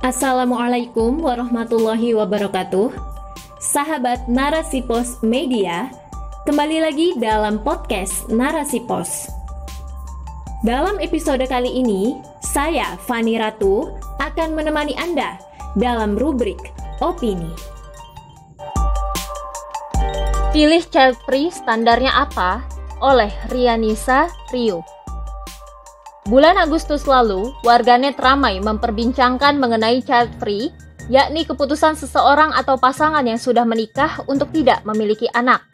Assalamualaikum warahmatullahi wabarakatuh. Sahabat Narasi Pos Media, kembali lagi dalam podcast Narasi Pos. Dalam episode kali ini, saya Fani Ratu akan menemani Anda dalam rubrik opini. Pilih child free standarnya apa? Oleh Rianisa Rio. Bulan Agustus lalu, warganet ramai memperbincangkan mengenai child free, yakni keputusan seseorang atau pasangan yang sudah menikah untuk tidak memiliki anak.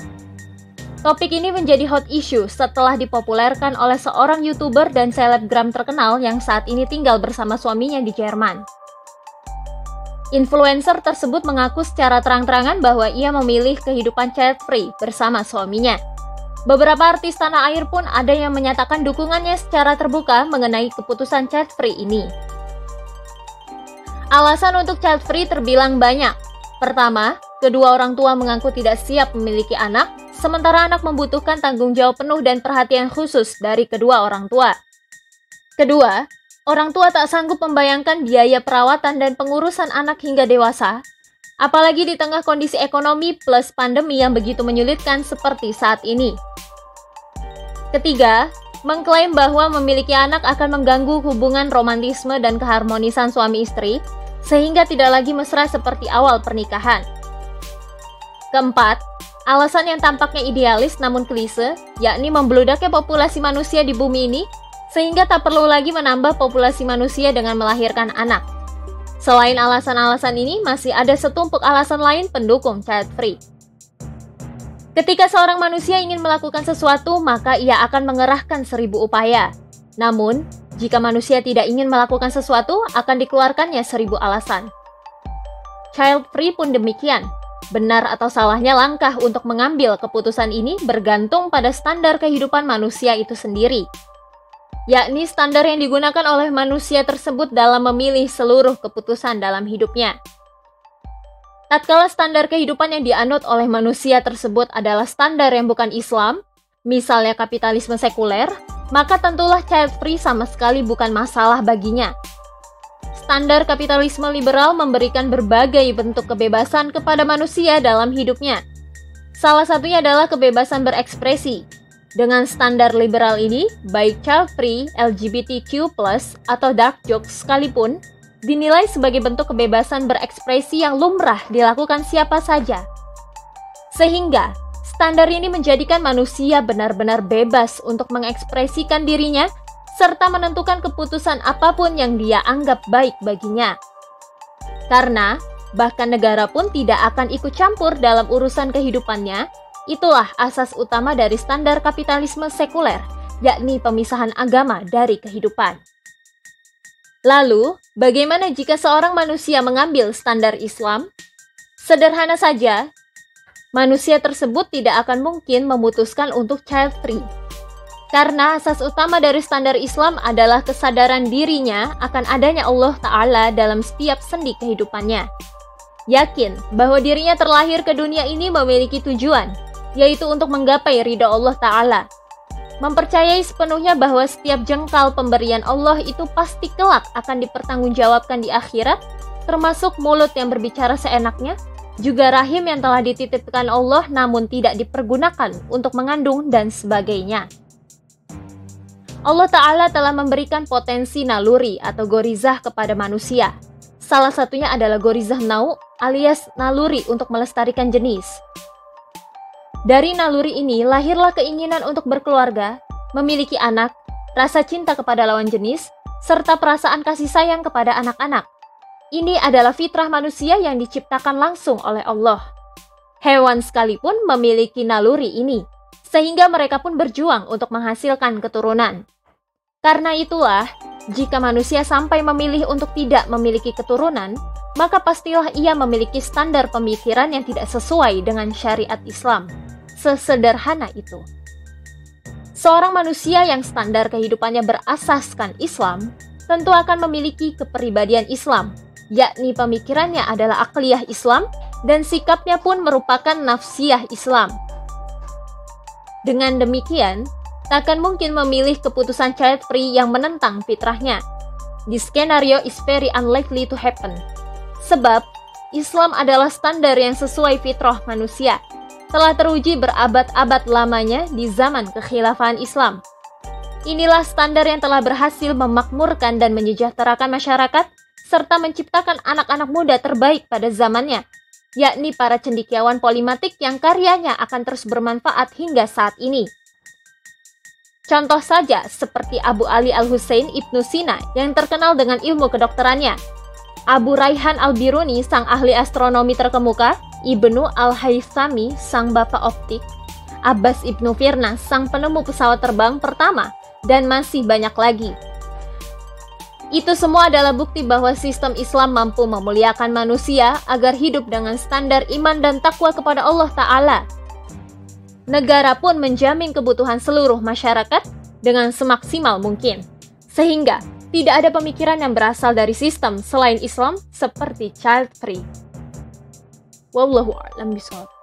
Topik ini menjadi hot issue setelah dipopulerkan oleh seorang YouTuber dan selebgram terkenal yang saat ini tinggal bersama suaminya di Jerman. Influencer tersebut mengaku secara terang-terangan bahwa ia memilih kehidupan child free bersama suaminya. Beberapa artis tanah air pun ada yang menyatakan dukungannya secara terbuka mengenai keputusan child free ini. Alasan untuk child free terbilang banyak. Pertama, kedua orang tua mengaku tidak siap memiliki anak, sementara anak membutuhkan tanggung jawab penuh dan perhatian khusus dari kedua orang tua. Kedua, orang tua tak sanggup membayangkan biaya perawatan dan pengurusan anak hingga dewasa, apalagi di tengah kondisi ekonomi plus pandemi yang begitu menyulitkan seperti saat ini. Ketiga, mengklaim bahwa memiliki anak akan mengganggu hubungan romantisme dan keharmonisan suami istri, sehingga tidak lagi mesra seperti awal pernikahan. Keempat, alasan yang tampaknya idealis namun klise, yakni membludaknya populasi manusia di bumi ini, sehingga tak perlu lagi menambah populasi manusia dengan melahirkan anak. Selain alasan-alasan ini, masih ada setumpuk alasan lain pendukung child free. Ketika seorang manusia ingin melakukan sesuatu, maka ia akan mengerahkan seribu upaya. Namun, jika manusia tidak ingin melakukan sesuatu, akan dikeluarkannya seribu alasan. Child free pun demikian. Benar atau salahnya langkah untuk mengambil keputusan ini bergantung pada standar kehidupan manusia itu sendiri. Yakni standar yang digunakan oleh manusia tersebut dalam memilih seluruh keputusan dalam hidupnya. Tatkala standar kehidupan yang dianut oleh manusia tersebut adalah standar yang bukan Islam, misalnya kapitalisme sekuler, maka tentulah child free sama sekali bukan masalah baginya. Standar kapitalisme liberal memberikan berbagai bentuk kebebasan kepada manusia dalam hidupnya. Salah satunya adalah kebebasan berekspresi. Dengan standar liberal ini, baik child free, LGBTQ+, atau dark jokes sekalipun, dinilai sebagai bentuk kebebasan berekspresi yang lumrah dilakukan siapa saja. Sehingga, standar ini menjadikan manusia benar-benar bebas untuk mengekspresikan dirinya serta menentukan keputusan apa pun yang dia anggap baik baginya. Karena, bahkan negara pun tidak akan ikut campur dalam urusan kehidupannya, itulah asas utama dari standar kapitalisme sekuler, yakni pemisahan agama dari kehidupan. Lalu, bagaimana jika seorang manusia mengambil standar Islam? Sederhana saja, manusia tersebut tidak akan mungkin memutuskan untuk child free. Karena asas utama dari standar Islam adalah kesadaran dirinya akan adanya Allah Ta'ala dalam setiap sendi kehidupannya. Yakin bahwa dirinya terlahir ke dunia ini memiliki tujuan, yaitu untuk menggapai ridha Allah Ta'ala mempercayai sepenuhnya bahwa setiap jengkal pemberian Allah itu pasti kelak akan dipertanggungjawabkan di akhirat, termasuk mulut yang berbicara seenaknya, juga rahim yang telah dititipkan Allah namun tidak dipergunakan untuk mengandung dan sebagainya. Allah Ta'ala telah memberikan potensi naluri atau gorizah kepada manusia. Salah satunya adalah gorizah nau alias naluri untuk melestarikan jenis. Dari naluri ini lahirlah keinginan untuk berkeluarga, memiliki anak, rasa cinta kepada lawan jenis, serta perasaan kasih sayang kepada anak-anak. Ini adalah fitrah manusia yang diciptakan langsung oleh Allah. Hewan sekalipun memiliki naluri ini, sehingga mereka pun berjuang untuk menghasilkan keturunan. Karena itulah, jika manusia sampai memilih untuk tidak memiliki keturunan, maka pastilah ia memiliki standar pemikiran yang tidak sesuai dengan syariat Islam sesederhana itu. Seorang manusia yang standar kehidupannya berasaskan Islam tentu akan memiliki kepribadian Islam, yakni pemikirannya adalah akliyah Islam dan sikapnya pun merupakan nafsiyah Islam. Dengan demikian, takkan mungkin memilih keputusan child free yang menentang fitrahnya. this scenario is very unlikely to happen. Sebab, Islam adalah standar yang sesuai fitrah manusia, telah teruji berabad-abad lamanya di zaman kekhilafahan Islam. Inilah standar yang telah berhasil memakmurkan dan menyejahterakan masyarakat serta menciptakan anak-anak muda terbaik pada zamannya, yakni para cendikiawan polimatik yang karyanya akan terus bermanfaat hingga saat ini. Contoh saja seperti Abu Ali Al-Husain Ibnu Sina yang terkenal dengan ilmu kedokterannya, Abu Raihan Al-Biruni sang ahli astronomi terkemuka, Ibnu Al-Haythami sang bapak optik, Abbas Ibnu Firnas sang penemu pesawat terbang pertama, dan masih banyak lagi. Itu semua adalah bukti bahwa sistem Islam mampu memuliakan manusia agar hidup dengan standar iman dan takwa kepada Allah Ta'ala. Negara pun menjamin kebutuhan seluruh masyarakat dengan semaksimal mungkin. Sehingga tidak ada pemikiran yang berasal dari sistem selain Islam seperti child free. Wallahu a'lam bishawab.